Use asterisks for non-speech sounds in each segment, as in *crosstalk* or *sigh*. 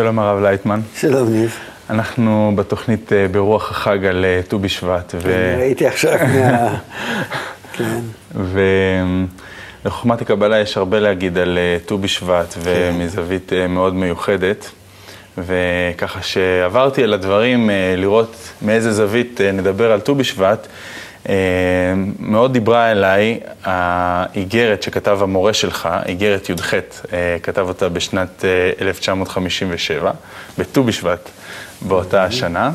שלום הרב לייטמן. שלום ניב. אנחנו בתוכנית אה, ברוח החג על אה, ט"ו בשבט. ו... ראיתי עכשיו מה... *laughs* כן. ולחוכמת הקבלה יש הרבה להגיד על אה, ט"ו בשבט, כן. ומזווית מאוד מיוחדת. וככה שעברתי על הדברים, לראות מאיזה זווית נדבר על ט"ו בשבט, מאוד דיברה אליי האיגרת שכתב המורה שלך, איגרת י"ח, אה, כתב אותה בשנת 1957, אה, בט"ו בשבט באותה השנה,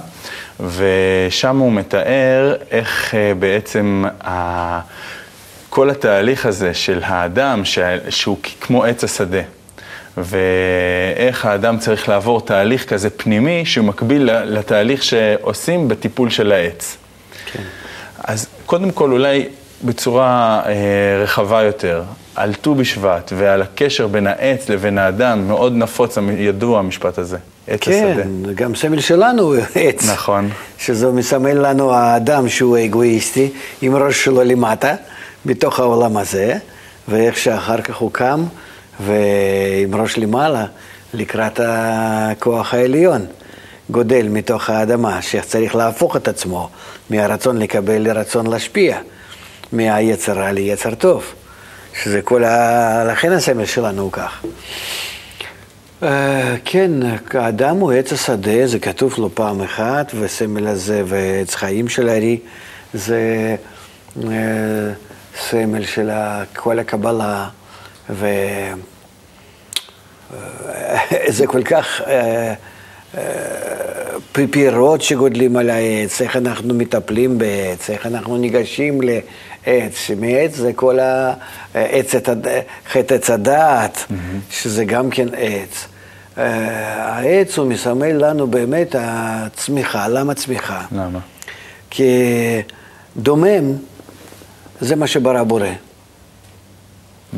ושם הוא מתאר איך בעצם כל התהליך הזה של האדם, שהוא כמו עץ השדה. ואיך האדם צריך לעבור תהליך כזה פנימי שהוא מקביל לתהליך שעושים בטיפול של העץ. כן. אז קודם כל אולי בצורה אה, רחבה יותר, על ט"ו בשבט ועל הקשר בין העץ לבין האדם, מאוד נפוץ, ידוע המשפט הזה, עץ כן, השדה. כן, גם סמל שלנו עץ. נכון. שזה מסמל לנו האדם שהוא אגואיסטי, עם ראש שלו למטה, בתוך העולם הזה, ואיך שאחר כך הוא קם, ועם ראש למעלה, לקראת הכוח העליון. גודל מתוך האדמה, שצריך להפוך את עצמו מהרצון לקבל לרצון להשפיע, מהיצר רע ליצר טוב, שזה כל ה... לכן הסמל שלנו הוא כך. Uh, כן, האדם הוא עץ השדה, זה כתוב לו פעם אחת, וסמל הזה ועץ חיים של הארי, זה uh, סמל של כל הקבלה, וזה uh, כל כך... Uh, פירות שגודלים על העץ, איך אנחנו מטפלים בעץ, איך אנחנו ניגשים לעץ, מעץ זה כל העץ, חטא עץ הדעת, mm-hmm. שזה גם כן עץ. אה, העץ הוא מסמל לנו באמת הצמיחה. למה צמיחה? למה? כי דומם זה מה שברא בורא. Mm-hmm.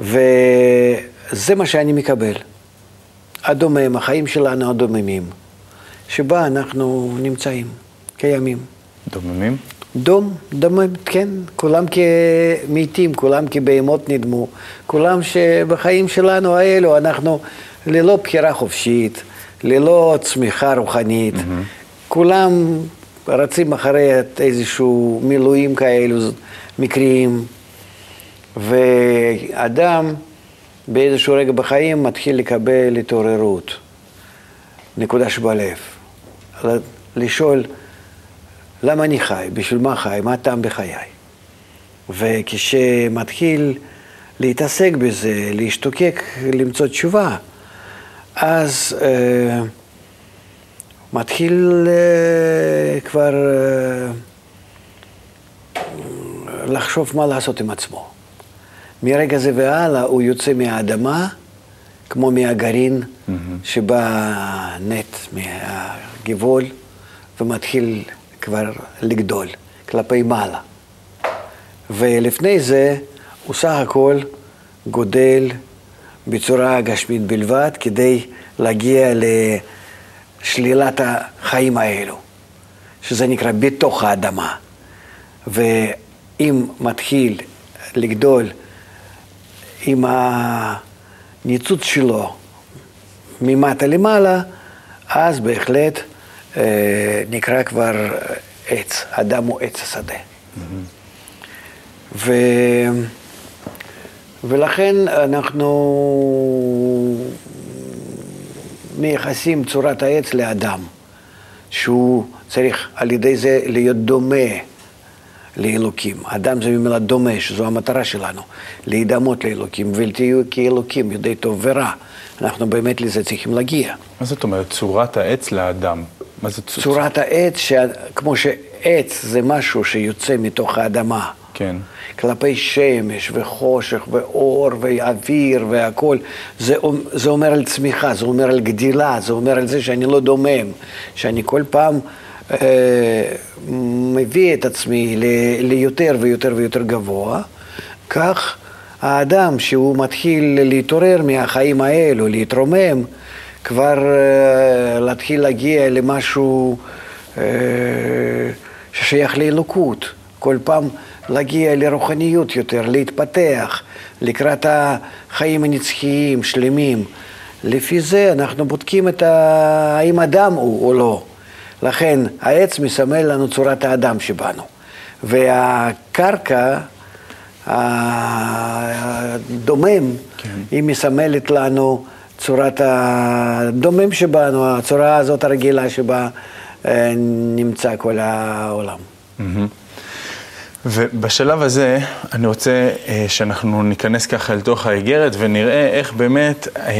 וזה מה שאני מקבל. הדומם, החיים שלנו הדוממים. שבה אנחנו נמצאים, קיימים. דוממים? דום, דומם, כן, כולם כמתים, כולם כבהמות נדמו, כולם שבחיים שלנו האלו אנחנו ללא בחירה חופשית, ללא צמיחה רוחנית, mm-hmm. כולם רצים אחרי איזשהו מילואים כאלו מקריים, ואדם באיזשהו רגע בחיים מתחיל לקבל התעוררות, נקודה שבלב. לשאול למה אני חי, בשביל מה חי, מה הטעם בחיי. וכשמתחיל להתעסק בזה, להשתוקק, למצוא תשובה, אז אה, מתחיל אה, כבר אה, לחשוב מה לעשות עם עצמו. מרגע זה והלאה הוא יוצא מהאדמה כמו מהגרעין mm-hmm. שבא נט מהגבעול ומתחיל כבר לגדול כלפי מעלה. ולפני זה הוא סך הכל גודל בצורה גשמית בלבד כדי להגיע לשלילת החיים האלו, שזה נקרא בתוך האדמה. ואם מתחיל לגדול עם ה... ניצוץ שלו ממטה למעלה, אז בהחלט אה, נקרא כבר עץ, אדם הוא עץ השדה. ו... ולכן אנחנו מייחסים צורת העץ לאדם, שהוא צריך על ידי זה להיות דומה לאלוקים. אדם זה ממילא דומה, שזו המטרה שלנו, להידמות לאלוקים ולתהיו כאלוקים, יודעי טוב ורע. אנחנו באמת לזה צריכים להגיע. מה זאת אומרת, צורת העץ לאדם? מה זה צורת? צורת העץ, ש... כמו שעץ זה משהו שיוצא מתוך האדמה. כן. כלפי שמש וחושך ואור ואוויר והכול, זה, זה אומר על צמיחה, זה אומר על גדילה, זה אומר על זה שאני לא דומם, שאני כל פעם מביא את עצמי ליותר ויותר ויותר גבוה, כך האדם שהוא מתחיל להתעורר מהחיים האלו, להתרומם, כבר uh, להתחיל להגיע למשהו uh, ששייך לאלוקות. כל פעם להגיע לרוחניות יותר, להתפתח לקראת החיים הנצחיים, שלמים. לפי זה אנחנו בודקים את ה... האם אדם הוא או לא. לכן העץ מסמל לנו צורת האדם שבנו. והקרקע הדומם, כן. היא מסמלת לנו צורת הדומם שבנו, הצורה הזאת הרגילה שבה אה, נמצא כל העולם. Mm-hmm. ובשלב הזה אני רוצה אה, שאנחנו ניכנס ככה אל תוך האיגרת ונראה איך באמת אה,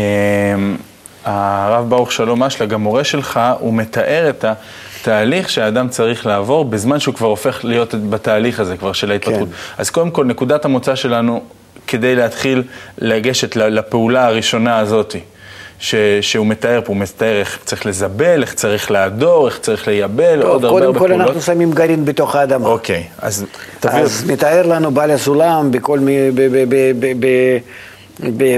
הרב ברוך שלום אשלה, גם מורה שלך, הוא מתאר את התהליך שהאדם צריך לעבור בזמן שהוא כבר הופך להיות בתהליך הזה כבר של ההתפתחות. כן. אז קודם כל, נקודת המוצא שלנו כדי להתחיל לגשת לפעולה הראשונה הזאתי. ש, שהוא מתאר פה, הוא מתאר איך צריך לזבל, איך צריך להדור, איך צריך לייבל, טוב, עוד הרבה הרבה פעולות. קודם כל אנחנו שמים גרעין בתוך האדמה. אוקיי, אז תביא... אז מתאר לנו בעל הסולם בכל מי...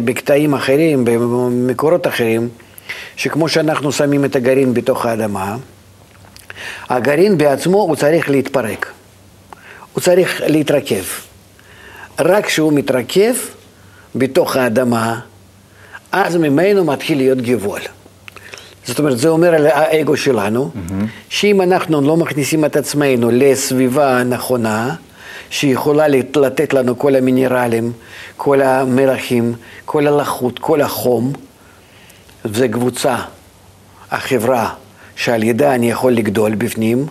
בקטעים אחרים, במקורות אחרים, שכמו שאנחנו שמים את הגרעין בתוך האדמה, הגרעין בעצמו הוא צריך להתפרק, הוא צריך להתרכב. רק כשהוא מתרכב בתוך האדמה, אז ממנו מתחיל להיות גבול. זאת אומרת, זה אומר על האגו שלנו, mm-hmm. שאם אנחנו לא מכניסים את עצמנו לסביבה הנכונה, שיכולה לתת לנו כל המינרלים, כל המלחים, כל הלחות, כל החום, זה קבוצה, החברה, שעל ידה אני יכול לגדול בפנים,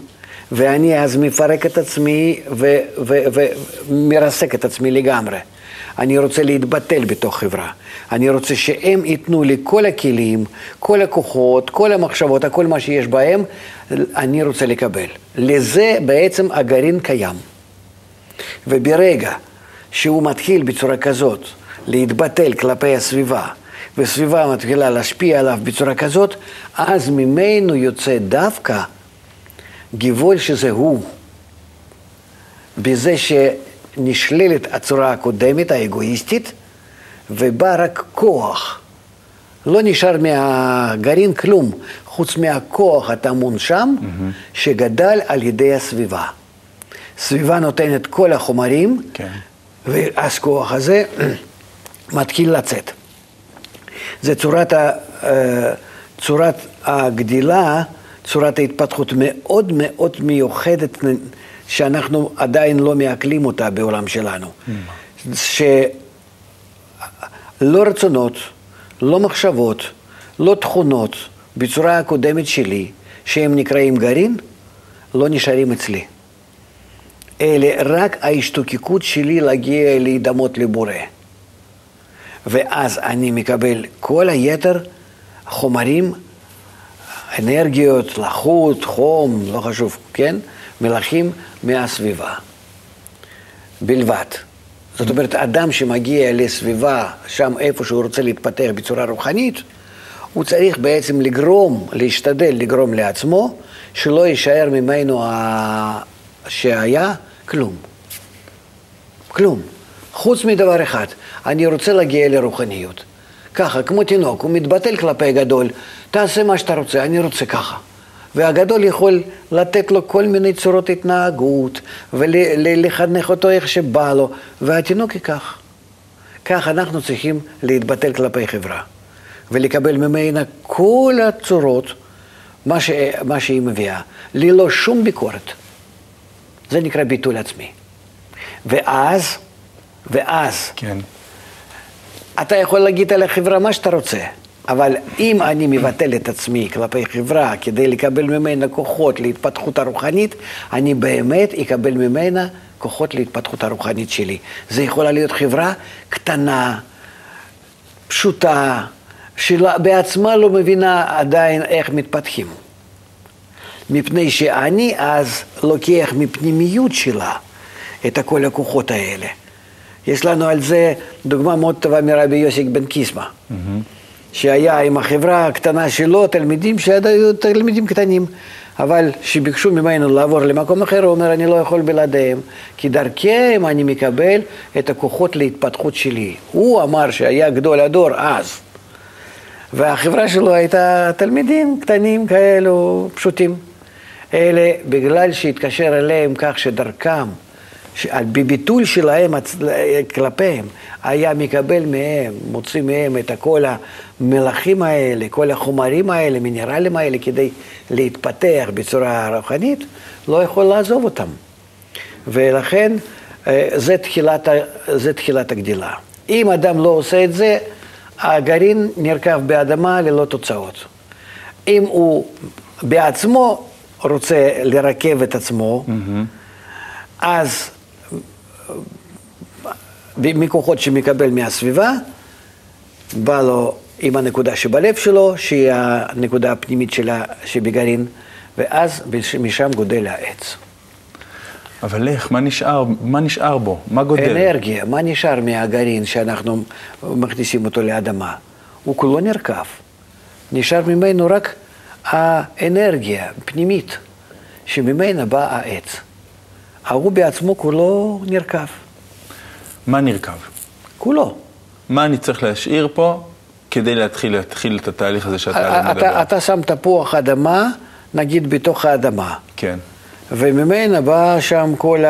ואני אז מפרק את עצמי ומרסק את עצמי לגמרי. אני רוצה להתבטל בתוך חברה. אני רוצה שהם ייתנו לי כל הכלים, כל הכוחות, כל המחשבות, הכל מה שיש בהם, אני רוצה לקבל. לזה בעצם הגרעין קיים. וברגע שהוא מתחיל בצורה כזאת להתבטל כלפי הסביבה, וסביבה מתחילה להשפיע עליו בצורה כזאת, אז ממנו יוצא דווקא גבול שזה הוא. בזה שנשללת הצורה הקודמת, האגואיסטית, ובא רק כוח. לא נשאר מהגרעין כלום, חוץ מהכוח הטמון שם, mm-hmm. שגדל על ידי הסביבה. סביבה נותנת כל החומרים, כן. ואז כוח הזה *clears throat* מתחיל לצאת. זה צורת, ה, אה, צורת הגדילה, צורת ההתפתחות מאוד מאוד מיוחדת, שאנחנו עדיין לא מעכלים אותה בעולם שלנו. Mm. שלא רצונות, לא מחשבות, לא תכונות, בצורה הקודמת שלי, שהם נקראים גרעין, לא נשארים אצלי. אלה רק ההשתוקקות שלי להגיע להידמות לבורא. ואז אני מקבל כל היתר חומרים, אנרגיות, לחות, חום, לא חשוב, כן? מלאכים מהסביבה. בלבד. זאת אומרת, אדם שמגיע לסביבה, שם איפה שהוא רוצה להתפתח בצורה רוחנית, הוא צריך בעצם לגרום, להשתדל לגרום לעצמו, שלא יישאר ממנו. שהיה כלום. כלום. חוץ מדבר אחד, אני רוצה להגיע לרוחניות. ככה, כמו תינוק, הוא מתבטל כלפי הגדול, תעשה מה שאתה רוצה, אני רוצה ככה. והגדול יכול לתת לו כל מיני צורות התנהגות, ולחנך אותו איך שבא לו, והתינוק ייקח. כך אנחנו צריכים להתבטל כלפי חברה, ולקבל ממנה כל הצורות, מה, ש... מה שהיא מביאה, ללא שום ביקורת. זה נקרא ביטול עצמי. ואז ואז כן. אתה יכול להגיד על החברה מה שאתה רוצה, אבל אם אני מבטל את עצמי כלפי חברה כדי לקבל ממנה כוחות להתפתחות הרוחנית, אני באמת אקבל ממנה כוחות להתפתחות הרוחנית שלי. זה יכולה להיות חברה קטנה, פשוטה, שבעצמה לא מבינה עדיין איך מתפתחים. מפני שאני אז לוקח מפנימיות שלה את כל הכוחות האלה. יש לנו על זה דוגמה מאוד טובה מרבי יוסיק בן קיסמא, mm-hmm. שהיה עם החברה הקטנה שלו, תלמידים שהיו תלמידים קטנים, אבל שביקשו ממנו לעבור למקום אחר, הוא אומר, אני לא יכול בלעדיהם, כי דרכיהם אני מקבל את הכוחות להתפתחות שלי. הוא אמר שהיה גדול הדור אז, והחברה שלו הייתה תלמידים קטנים כאלו, פשוטים. אלה, בגלל שהתקשר אליהם כך שדרכם בביטול שלהם כלפיהם, היה מקבל מהם, מוציא מהם את כל המלחים האלה, כל החומרים האלה, מינרלים האלה, כדי להתפתח בצורה רוחנית, לא יכול לעזוב אותם. ולכן אה, זה תחילת, זה תחילת הגדילה. אם אדם לא עושה את זה, הגרעין נרקב באדמה ללא תוצאות. אם הוא בעצמו רוצה לרכב את עצמו. אז מכוחות שמקבל מהסביבה, בא לו עם הנקודה שבלב שלו, שהיא הנקודה הפנימית שלה שבגרעין, ואז משם גודל העץ. אבל איך? מה נשאר, מה נשאר בו? מה גודל? אנרגיה. מה נשאר מהגרעין שאנחנו מכניסים אותו לאדמה? הוא כולו נרקב. נשאר ממנו רק האנרגיה הפנימית, שממנה בא העץ. ההוא בעצמו כולו נרקב. מה נרקב? כולו. מה אני צריך להשאיר פה כדי להתחיל, להתחיל את התהליך הזה שאתה אתה, מדבר? אתה שם תפוח אדמה, נגיד בתוך האדמה. כן. וממנה בא שם כל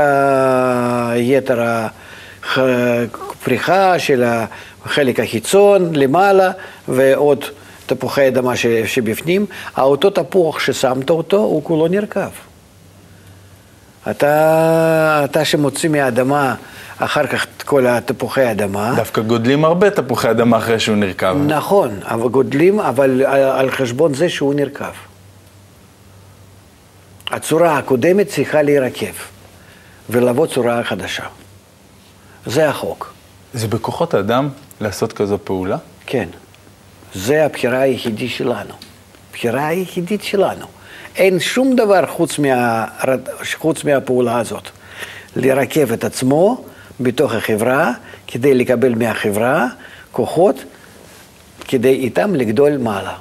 היתר הפריחה של החלק החיצון למעלה, ועוד תפוחי אדמה שבפנים. אותו תפוח ששמת אותו, הוא כולו נרקב. אתה, אתה שמוציא מהאדמה אחר כך את כל התפוחי אדמה. דווקא גודלים הרבה תפוחי אדמה אחרי שהוא נרקב. נכון, אבל גודלים, אבל על חשבון זה שהוא נרקב. הצורה הקודמת צריכה להירקב ולבוא צורה חדשה. זה החוק. זה בכוחות האדם לעשות כזו פעולה? כן. זה הבחירה היחידית שלנו. הבחירה היחידית שלנו. אין שום דבר חוץ, מה, חוץ מהפעולה הזאת. לרכב את עצמו בתוך החברה, כדי לקבל מהחברה כוחות, כדי איתם לגדול מעלה.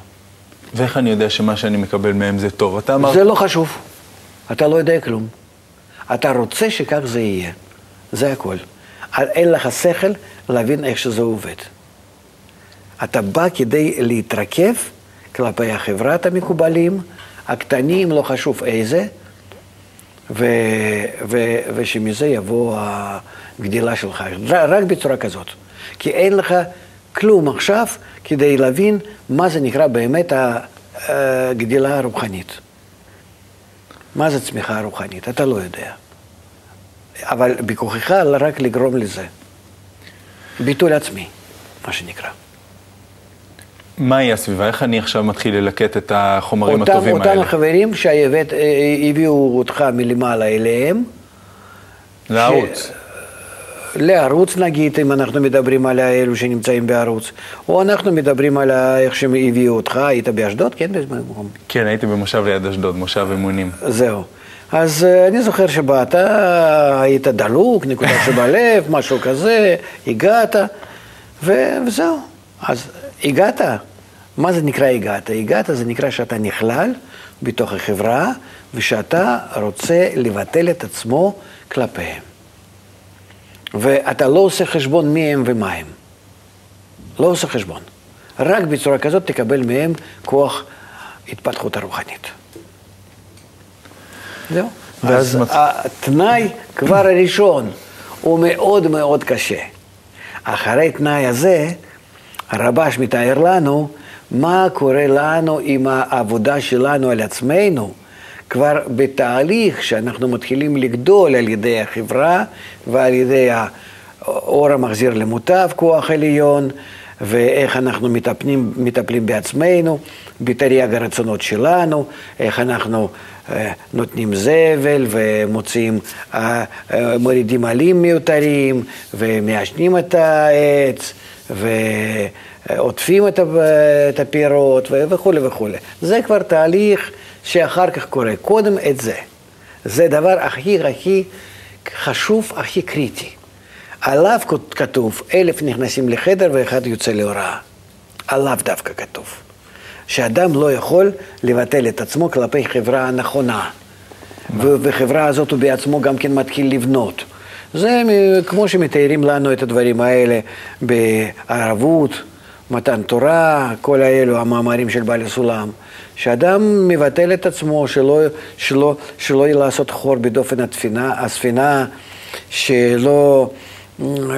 ואיך אני יודע שמה שאני מקבל מהם זה טוב? אתה אמר... זה לא חשוב. אתה לא יודע כלום. אתה רוצה שכך זה יהיה. זה הכל. אין לך שכל להבין איך שזה עובד. אתה בא כדי להתרכב כלפי החברת המקובלים, הקטנים, לא חשוב איזה, ו, ו, ושמזה יבוא הגדילה שלך, רק בצורה כזאת. כי אין לך כלום עכשיו כדי להבין מה זה נקרא באמת הגדילה הרוחנית. מה זה צמיחה רוחנית? אתה לא יודע. אבל בכוחך רק לגרום לזה. ביטול עצמי, מה שנקרא. מהי הסביבה? איך אני עכשיו מתחיל ללקט את החומרים אותם, הטובים אותם האלה? אותם החברים שהביאו אותך מלמעלה אליהם. לערוץ. ש... לערוץ נגיד, אם אנחנו מדברים על האלו שנמצאים בערוץ, או אנחנו מדברים על איך שהם הביאו אותך, היית באשדוד? כן, במקום. כן, הייתי במושב ליד אשדוד, מושב אמונים. זהו. אז uh, אני זוכר שבאת, היית דלוק, נקודה שבלב, משהו כזה, הגעת, ו- וזהו. אז הגעת. מה זה נקרא הגעת? הגעת זה נקרא שאתה נכלל בתוך החברה, ושאתה רוצה לבטל את עצמו כלפיהם. ואתה לא עושה חשבון מי הם ומה הם. לא עושה חשבון. רק בצורה כזאת תקבל מהם כוח התפתחות הרוחנית. זהו. אז מצ... התנאי כבר הראשון הוא מאוד מאוד קשה. אחרי תנאי הזה, הרבש מתאר לנו מה קורה לנו עם העבודה שלנו על עצמנו, כבר בתהליך שאנחנו מתחילים לגדול על ידי החברה ועל ידי האור המחזיר למוטב, כוח עליון, ואיך אנחנו מטפלים, מטפלים בעצמנו, בתרי"ג הרצונות שלנו, איך אנחנו אה, נותנים זבל ומוציאים, אה, אה, מורידים עלים מיותרים ומעשנים את העץ. ועוטפים את הפירות וכולי וכולי. זה כבר תהליך שאחר כך קורה. קודם את זה. זה דבר הכי הכי חשוב, הכי קריטי. עליו כתוב, אלף נכנסים לחדר ואחד יוצא להוראה. עליו דווקא כתוב. שאדם לא יכול לבטל את עצמו כלפי חברה הנכונה. ובחברה הזאת הוא בעצמו גם כן מתחיל לבנות. זה כמו שמתארים לנו את הדברים האלה בערבות, מתן תורה, כל האלו, המאמרים של בעל הסולם. שאדם מבטל את עצמו, שלא, שלא, שלא יהיה לעשות חור בדופן הספינה, הספינה שלא,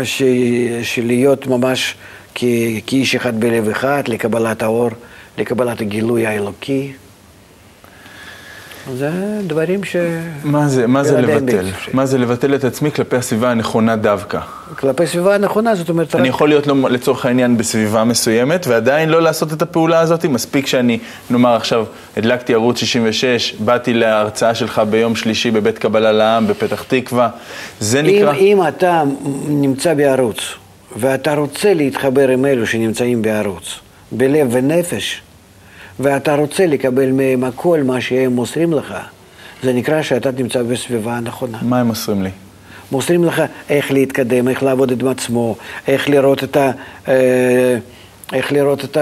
ש, שלהיות ממש כ, כאיש אחד בלב אחד, לקבלת האור, לקבלת הגילוי האלוקי. זה דברים ש... מה זה, מה זה לבטל? מה זה לבטל את עצמי כלפי הסביבה הנכונה דווקא? כלפי סביבה הנכונה, זאת אומרת, אני רק- יכול להיות לא- לצורך העניין בסביבה מסוימת ועדיין לא לעשות את הפעולה הזאת? מספיק שאני, נאמר עכשיו, הדלקתי ערוץ 66, באתי להרצאה שלך ביום שלישי בבית קבלה לעם בפתח תקווה, זה אם, נקרא... אם אתה נמצא בערוץ, ואתה רוצה להתחבר עם אלו שנמצאים בערוץ, בלב ונפש, ואתה רוצה לקבל מהם הכל מה שהם מוסרים לך, זה נקרא שאתה נמצא בסביבה הנכונה. מה הם מוסרים לי? מוסרים לך איך להתקדם, איך לעבוד עם עצמו, איך לראות את ה... אה, איך לראות את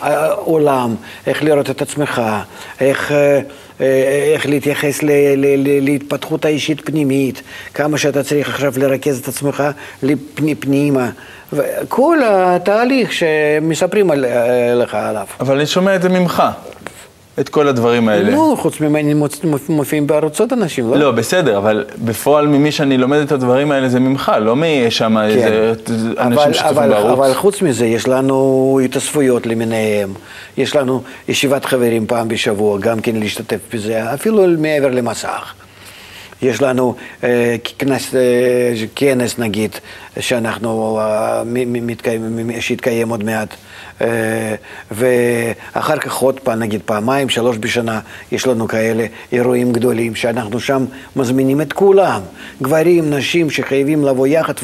העולם, איך לראות את עצמך, איך, אה, אה, איך להתייחס ל, ל, ל, להתפתחות האישית פנימית, כמה שאתה צריך עכשיו לרכז את עצמך לפני, פנימה. כל התהליך שמספרים על, אה, לך עליו. אבל אני שומע את זה ממך, את כל הדברים האלה. נו, חוץ ממני מופיעים בערוצות אנשים, לא? לא, בסדר, אבל בפועל ממי שאני לומד את הדברים האלה זה ממך, לא משם איזה אנשים כן. אבל, שצופים אבל, בערוץ. אבל חוץ מזה, יש לנו התאספויות למיניהם, יש לנו ישיבת חברים פעם בשבוע, גם כן להשתתף בזה, אפילו מעבר למסך. יש לנו אה, כנס, אה, כנס, נגיד, שאנחנו, אה, מתקיים, שיתקיים עוד מעט. ואחר כך עוד פעם, נגיד פעמיים, שלוש בשנה, יש לנו כאלה אירועים גדולים, שאנחנו שם מזמינים את כולם, גברים, נשים, שחייבים לבוא יחד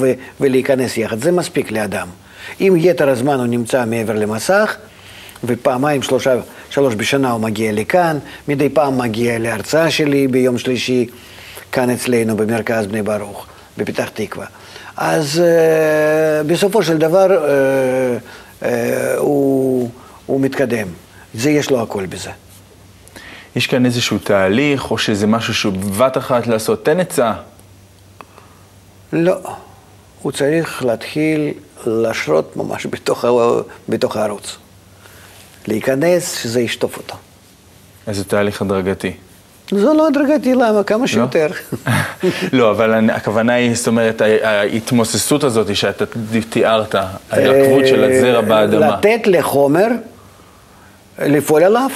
ולהיכנס יחד, זה מספיק לאדם. אם יתר הזמן הוא נמצא מעבר למסך, ופעמיים, שלושה, שלוש בשנה הוא מגיע לכאן, מדי פעם מגיע להרצאה שלי ביום שלישי, כאן אצלנו במרכז בני ברוך, בפתח תקווה. אז uh, בסופו של דבר uh, uh, הוא, הוא מתקדם. זה יש לו הכל בזה. יש כאן איזשהו תהליך, או שזה משהו שהוא בבת אחת לעשות? תן עצה. לא, הוא צריך להתחיל לשרות ממש בתוך, בתוך הערוץ. להיכנס, שזה ישטוף אותו. איזה תהליך הדרגתי. זה לא הדרגתי, למה? כמה שיותר. *laughs* לא, אבל הכוונה היא, זאת אומרת, ה- ההתמוססות הזאת שאתה תיארת, ההירקבות של הזרע באדמה. אה, לתת לחומר לפעול עליו,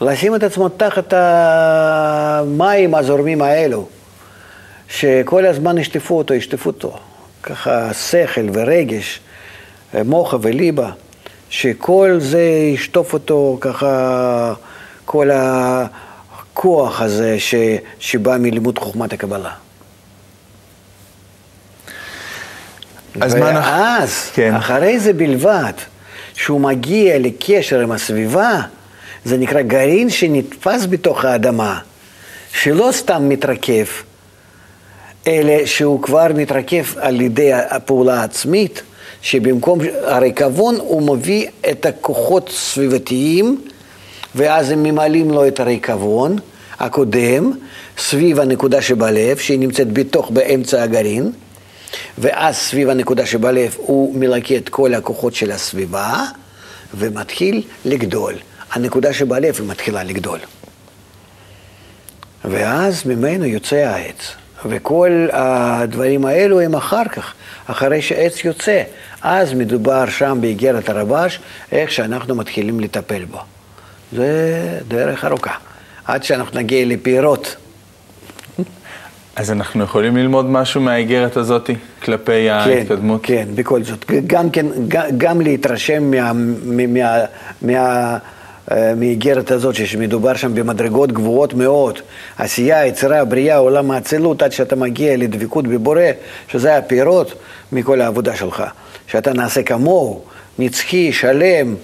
לשים את עצמו תחת המים הזורמים האלו, שכל הזמן ישטפו אותו, ישטפו אותו. ככה שכל ורגש, מוחה וליבה, שכל זה ישטוף אותו ככה, כל הכוח הזה ש, שבא מלימוד חוכמת הקבלה. אז מה אנחנו... ואז, כן. אחרי זה בלבד, שהוא מגיע לקשר עם הסביבה, זה נקרא גרעין שנתפס בתוך האדמה, שלא סתם מתרכב, אלא שהוא כבר מתרכב על ידי הפעולה העצמית, שבמקום הריקבון הוא מביא את הכוחות הסביבתיים, ואז הם ממלאים לו את הריקבון הקודם, סביב הנקודה שבלב, שהיא נמצאת בתוך, באמצע הגרעין, ואז סביב הנקודה שבלב הוא מלקה את כל הכוחות של הסביבה, ומתחיל לגדול. הנקודה שבלב היא מתחילה לגדול. ואז ממנו יוצא העץ. וכל הדברים האלו הם אחר כך, אחרי שעץ יוצא. אז מדובר שם באיגרת הרבש, איך שאנחנו מתחילים לטפל בו. זה דרך ארוכה, עד שאנחנו נגיע לפירות. אז אנחנו יכולים ללמוד משהו מהאיגרת הזאת כלפי ההתקדמות? כן, כן, בכל זאת. גם, כן, גם, להתרשם מה, מה, מה, מה, אה, מהאיגרת הזאת, שמדובר שם במדרגות גבוהות מאוד. עשייה, יצירה, בריאה, עולם האצילות, עד שאתה מגיע לדבקות בבורא, שזה הפירות מכל העבודה שלך. שאתה נעשה כמוהו, נצחי, שלם,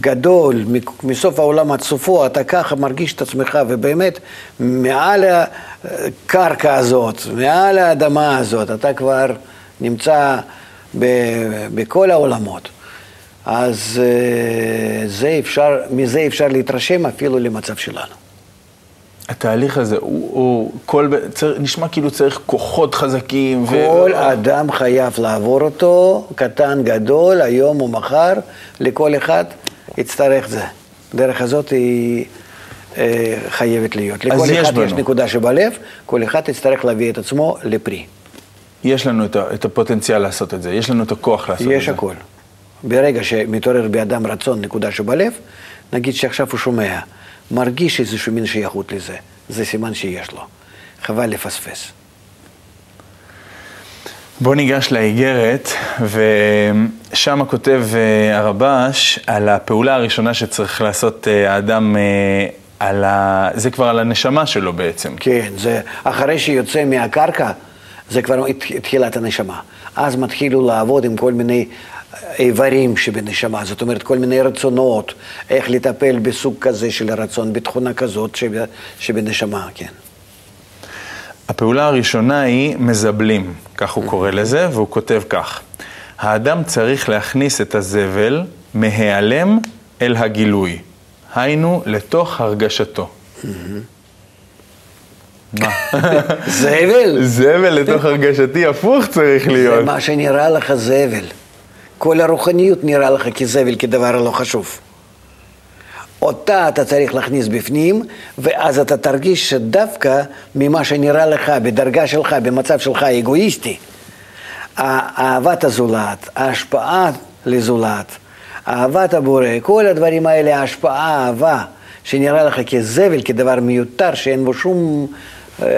גדול, מסוף העולם עד סופו, אתה ככה מרגיש את עצמך, ובאמת, מעל הקרקע הזאת, מעל האדמה הזאת, אתה כבר נמצא ב- בכל העולמות. אז אה, זה אפשר, מזה אפשר להתרשם אפילו למצב שלנו. התהליך הזה, הוא, הוא כל, צר, נשמע כאילו צריך כוחות חזקים. כל אדם חייב לעבור אותו, קטן, גדול, היום או מחר, לכל אחד יצטרך זה. דרך הזאת היא אה, חייבת להיות. לכל יש אחד יש בנו. נקודה שבלב, כל אחד יצטרך להביא את עצמו לפרי. יש לנו את, את הפוטנציאל לעשות את זה, יש לנו את הכוח לעשות את יש זה. הכל. ברגע שמתעורר באדם רצון, נקודה שבלב, נגיד שעכשיו הוא שומע, מרגיש איזושהי מין שייכות לזה, זה סימן שיש לו. חבל לפספס. בוא ניגש לאיגרת, ושם כותב אה, הרבש על הפעולה הראשונה שצריך לעשות אה, האדם, אה, על ה... זה כבר על הנשמה שלו בעצם. כן, זה אחרי שיוצא מהקרקע, זה כבר תחילת הנשמה. אז מתחילו לעבוד עם כל מיני איברים שבנשמה, זאת אומרת, כל מיני רצונות, איך לטפל בסוג כזה של רצון, בתכונה כזאת שב, שבנשמה, כן. הפעולה הראשונה היא מזבלים, כך הוא קורא לזה, והוא כותב כך: האדם צריך להכניס את הזבל מהיעלם אל הגילוי, היינו לתוך הרגשתו. מה? זבל, זבל לתוך הרגשתי, הפוך צריך זה להיות. מה שנראה לך זבל. כל הרוחניות נראה לך כזבל, כדבר לא חשוב. אותה אתה צריך להכניס בפנים, ואז אתה תרגיש שדווקא ממה שנראה לך, בדרגה שלך, במצב שלך אגואיסטי, אהבת הזולת, ההשפעה לזולת, אהבת הבורא, כל הדברים האלה, ההשפעה, אהבה, שנראה לך כזבל, כדבר מיותר, שאין בו שום, אה,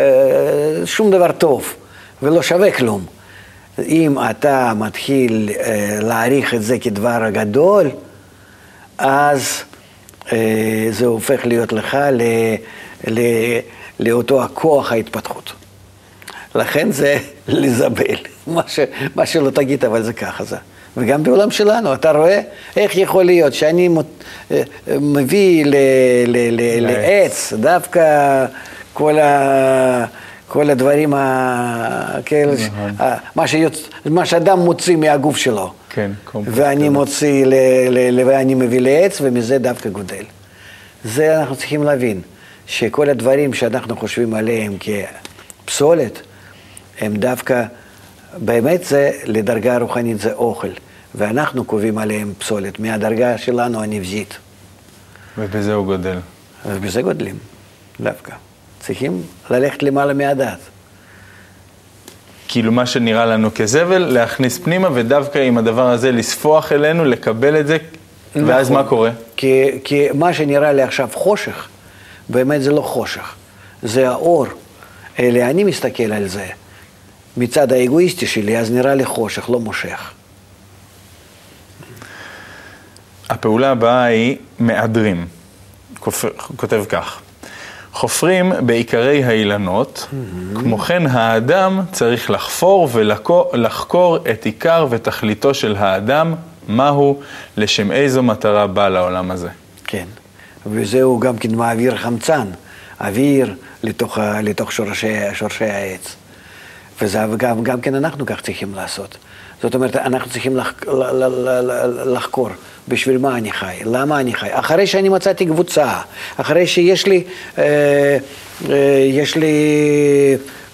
שום דבר טוב, ולא שווה כלום. אם אתה מתחיל אה, להעריך את זה כדבר גדול, אז זה הופך להיות לך ל, ל, לאותו הכוח ההתפתחות. לכן זה *laughs* לזבל, מה, ש, מה שלא תגיד, אבל זה ככה זה. וגם בעולם שלנו, אתה רואה איך יכול להיות שאני אה, אה, מביא ל, ל, ל, לעץ דווקא כל, ה, כל הדברים, ה, ש- ה, מה, שיוצ, מה שאדם מוציא מהגוף שלו. כן, קומפוסט. ואני מוציא, ל, ל, ל, ואני מביא לעץ, ומזה דווקא גודל. זה אנחנו צריכים להבין, שכל הדברים שאנחנו חושבים עליהם כפסולת, הם דווקא, באמת זה, לדרגה הרוחנית זה אוכל, ואנחנו קובעים עליהם פסולת, מהדרגה שלנו הנבזית, ובזה הוא גודל. ובזה גודלים, דווקא. צריכים ללכת למעלה מהדעת. כאילו מה שנראה לנו כזבל, להכניס פנימה, ודווקא עם הדבר הזה לספוח אלינו, לקבל את זה, ואז נכון. מה קורה? כי, כי מה שנראה לי עכשיו חושך, באמת זה לא חושך, זה האור. אלא אני מסתכל על זה מצד האגואיסטי שלי, אז נראה לי חושך, לא מושך. הפעולה הבאה היא מעדרים. כופ- כותב כך: חופרים בעיקרי האילנות, כמו כן האדם צריך לחפור ולחקור את עיקר ותכליתו של האדם, מהו, לשם איזו מטרה בא לעולם הזה. כן. וזהו גם כן מעביר חמצן, אוויר לתוך, לתוך שורשי, שורשי העץ. וזה גם, גם כן אנחנו כך צריכים לעשות. זאת אומרת, אנחנו צריכים לח, לחקור בשביל מה אני חי, למה אני חי. אחרי שאני מצאתי קבוצה, אחרי שיש לי, אה, אה, יש לי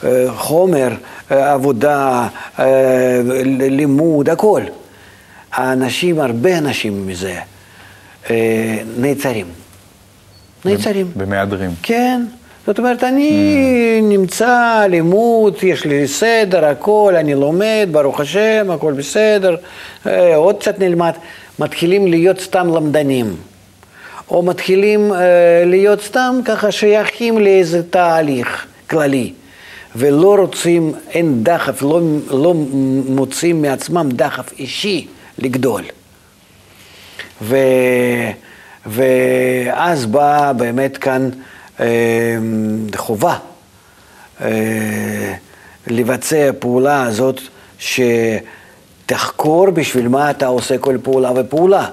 אה, חומר, אה, עבודה, אה, לימוד, הכל. האנשים, הרבה אנשים מזה, אה, נעצרים. נעצרים. במעדרים. כן. זאת אומרת, אני נמצא, לימוד, יש לי סדר, הכל, אני לומד, ברוך השם, הכל בסדר, אה, עוד קצת נלמד. מתחילים להיות סתם למדנים, או מתחילים אה, להיות סתם ככה שייכים לאיזה תהליך כללי, ולא רוצים, אין דחף, לא, לא מוצאים מעצמם דחף אישי לגדול. ו, ואז באה באמת כאן חובה אה, לבצע פעולה הזאת שתחקור בשביל מה אתה עושה כל פעולה ופעולה.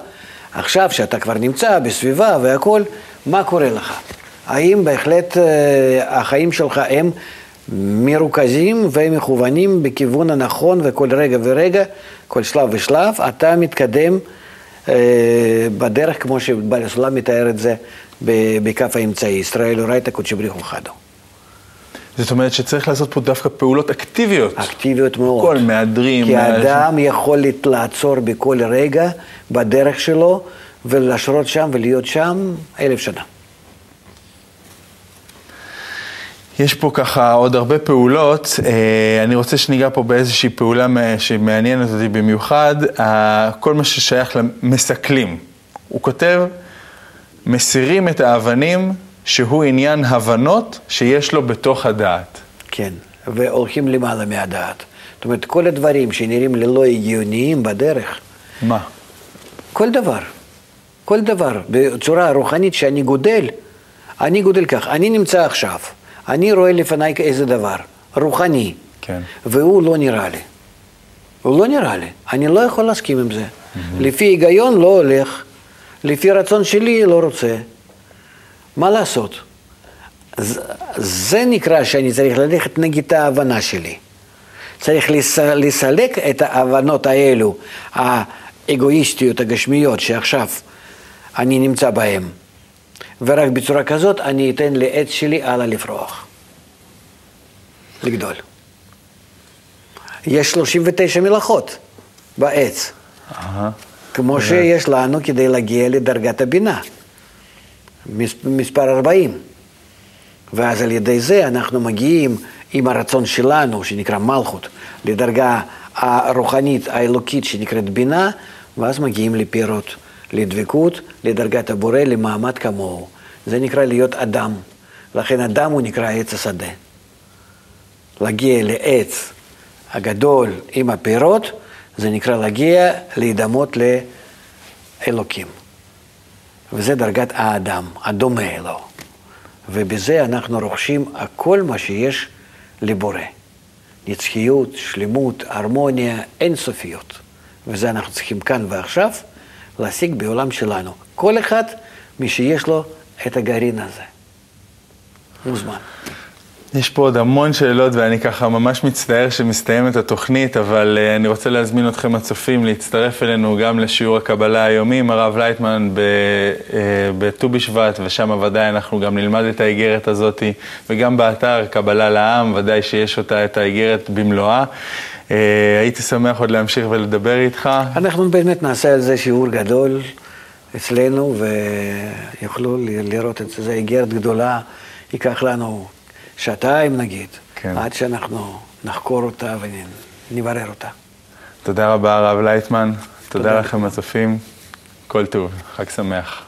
עכשיו שאתה כבר נמצא בסביבה והכול, מה קורה לך? האם בהחלט אה, החיים שלך הם מרוכזים ומכוונים בכיוון הנכון וכל רגע ורגע, כל שלב ושלב, אתה מתקדם אה, בדרך כמו שבעל הסולם מתאר את זה בכף האמצעי, ישראל אורייתא קודשי בריחו חדו. זאת אומרת שצריך לעשות פה דווקא פעולות אקטיביות. אקטיביות מאוד. כל מהדרים. כי מה- האדם יכול לת- לעצור בכל רגע בדרך שלו ולשרות שם ולהיות שם אלף שנה. יש פה ככה עוד הרבה פעולות, אה, אני רוצה שניגע פה באיזושהי פעולה שמעניינת אותי במיוחד, כל מה ששייך למסכלים. הוא כותב, מסירים את האבנים שהוא עניין הבנות שיש לו בתוך הדעת. כן, והולכים למעלה מהדעת. זאת אומרת, כל הדברים שנראים ללא הגיוניים בדרך. מה? כל דבר. כל דבר. בצורה רוחנית שאני גודל, אני גודל כך. אני נמצא עכשיו, אני רואה לפניי איזה דבר, רוחני. כן. והוא לא נראה לי. הוא לא נראה לי. אני לא יכול להסכים עם זה. Mm-hmm. לפי היגיון לא הולך, לפי רצון שלי לא רוצה. מה לעשות? זה נקרא שאני צריך ללכת נגד ההבנה שלי. צריך לסלק את ההבנות האלו, האגואיסטיות, הגשמיות, שעכשיו אני נמצא בהן. ורק בצורה כזאת אני אתן לעץ שלי הלאה לפרוח, לגדול. יש 39 מלאכות בעץ, כמו שיש לנו כדי להגיע לדרגת הבינה, מספר 40. ואז על ידי זה אנחנו מגיעים עם הרצון שלנו, שנקרא מלכות, לדרגה הרוחנית האלוקית שנקראת בינה, ואז מגיעים לפירות, לדבקות, לדרגת הבורא, למעמד כמוהו. זה נקרא להיות אדם. לכן אדם הוא נקרא עץ השדה. להגיע לעץ הגדול עם הפירות, זה נקרא להגיע להידמות לאלוקים. וזה דרגת האדם, הדומה לו. ובזה אנחנו רוכשים הכל מה שיש לבורא. נצחיות, שלמות, הרמוניה, אינסופיות. וזה אנחנו צריכים כאן ועכשיו להשיג בעולם שלנו. כל אחד, מי שיש לו את הגרעין הזה. מוזמן. יש פה עוד המון שאלות ואני ככה ממש מצטער שמסתיימת התוכנית, אבל uh, אני רוצה להזמין אתכם הצופים להצטרף אלינו גם לשיעור הקבלה היומי עם הרב לייטמן אה, בט"ו בשבט, ושם ודאי אנחנו גם נלמד את האיגרת הזאת, וגם באתר קבלה לעם, ודאי שיש אותה, את האיגרת במלואה. Uh, הייתי שמח עוד להמשיך ולדבר איתך. אנחנו באמת נעשה על זה שיעור גדול אצלנו, ויוכלו לראות את זה, זו איגרת גדולה, ייקח לנו... שעתיים נגיד, כן. עד שאנחנו נחקור אותה ונברר אותה. תודה רבה, הרב לייטמן. תודה, תודה לכם, הצופים. כל טוב, חג שמח.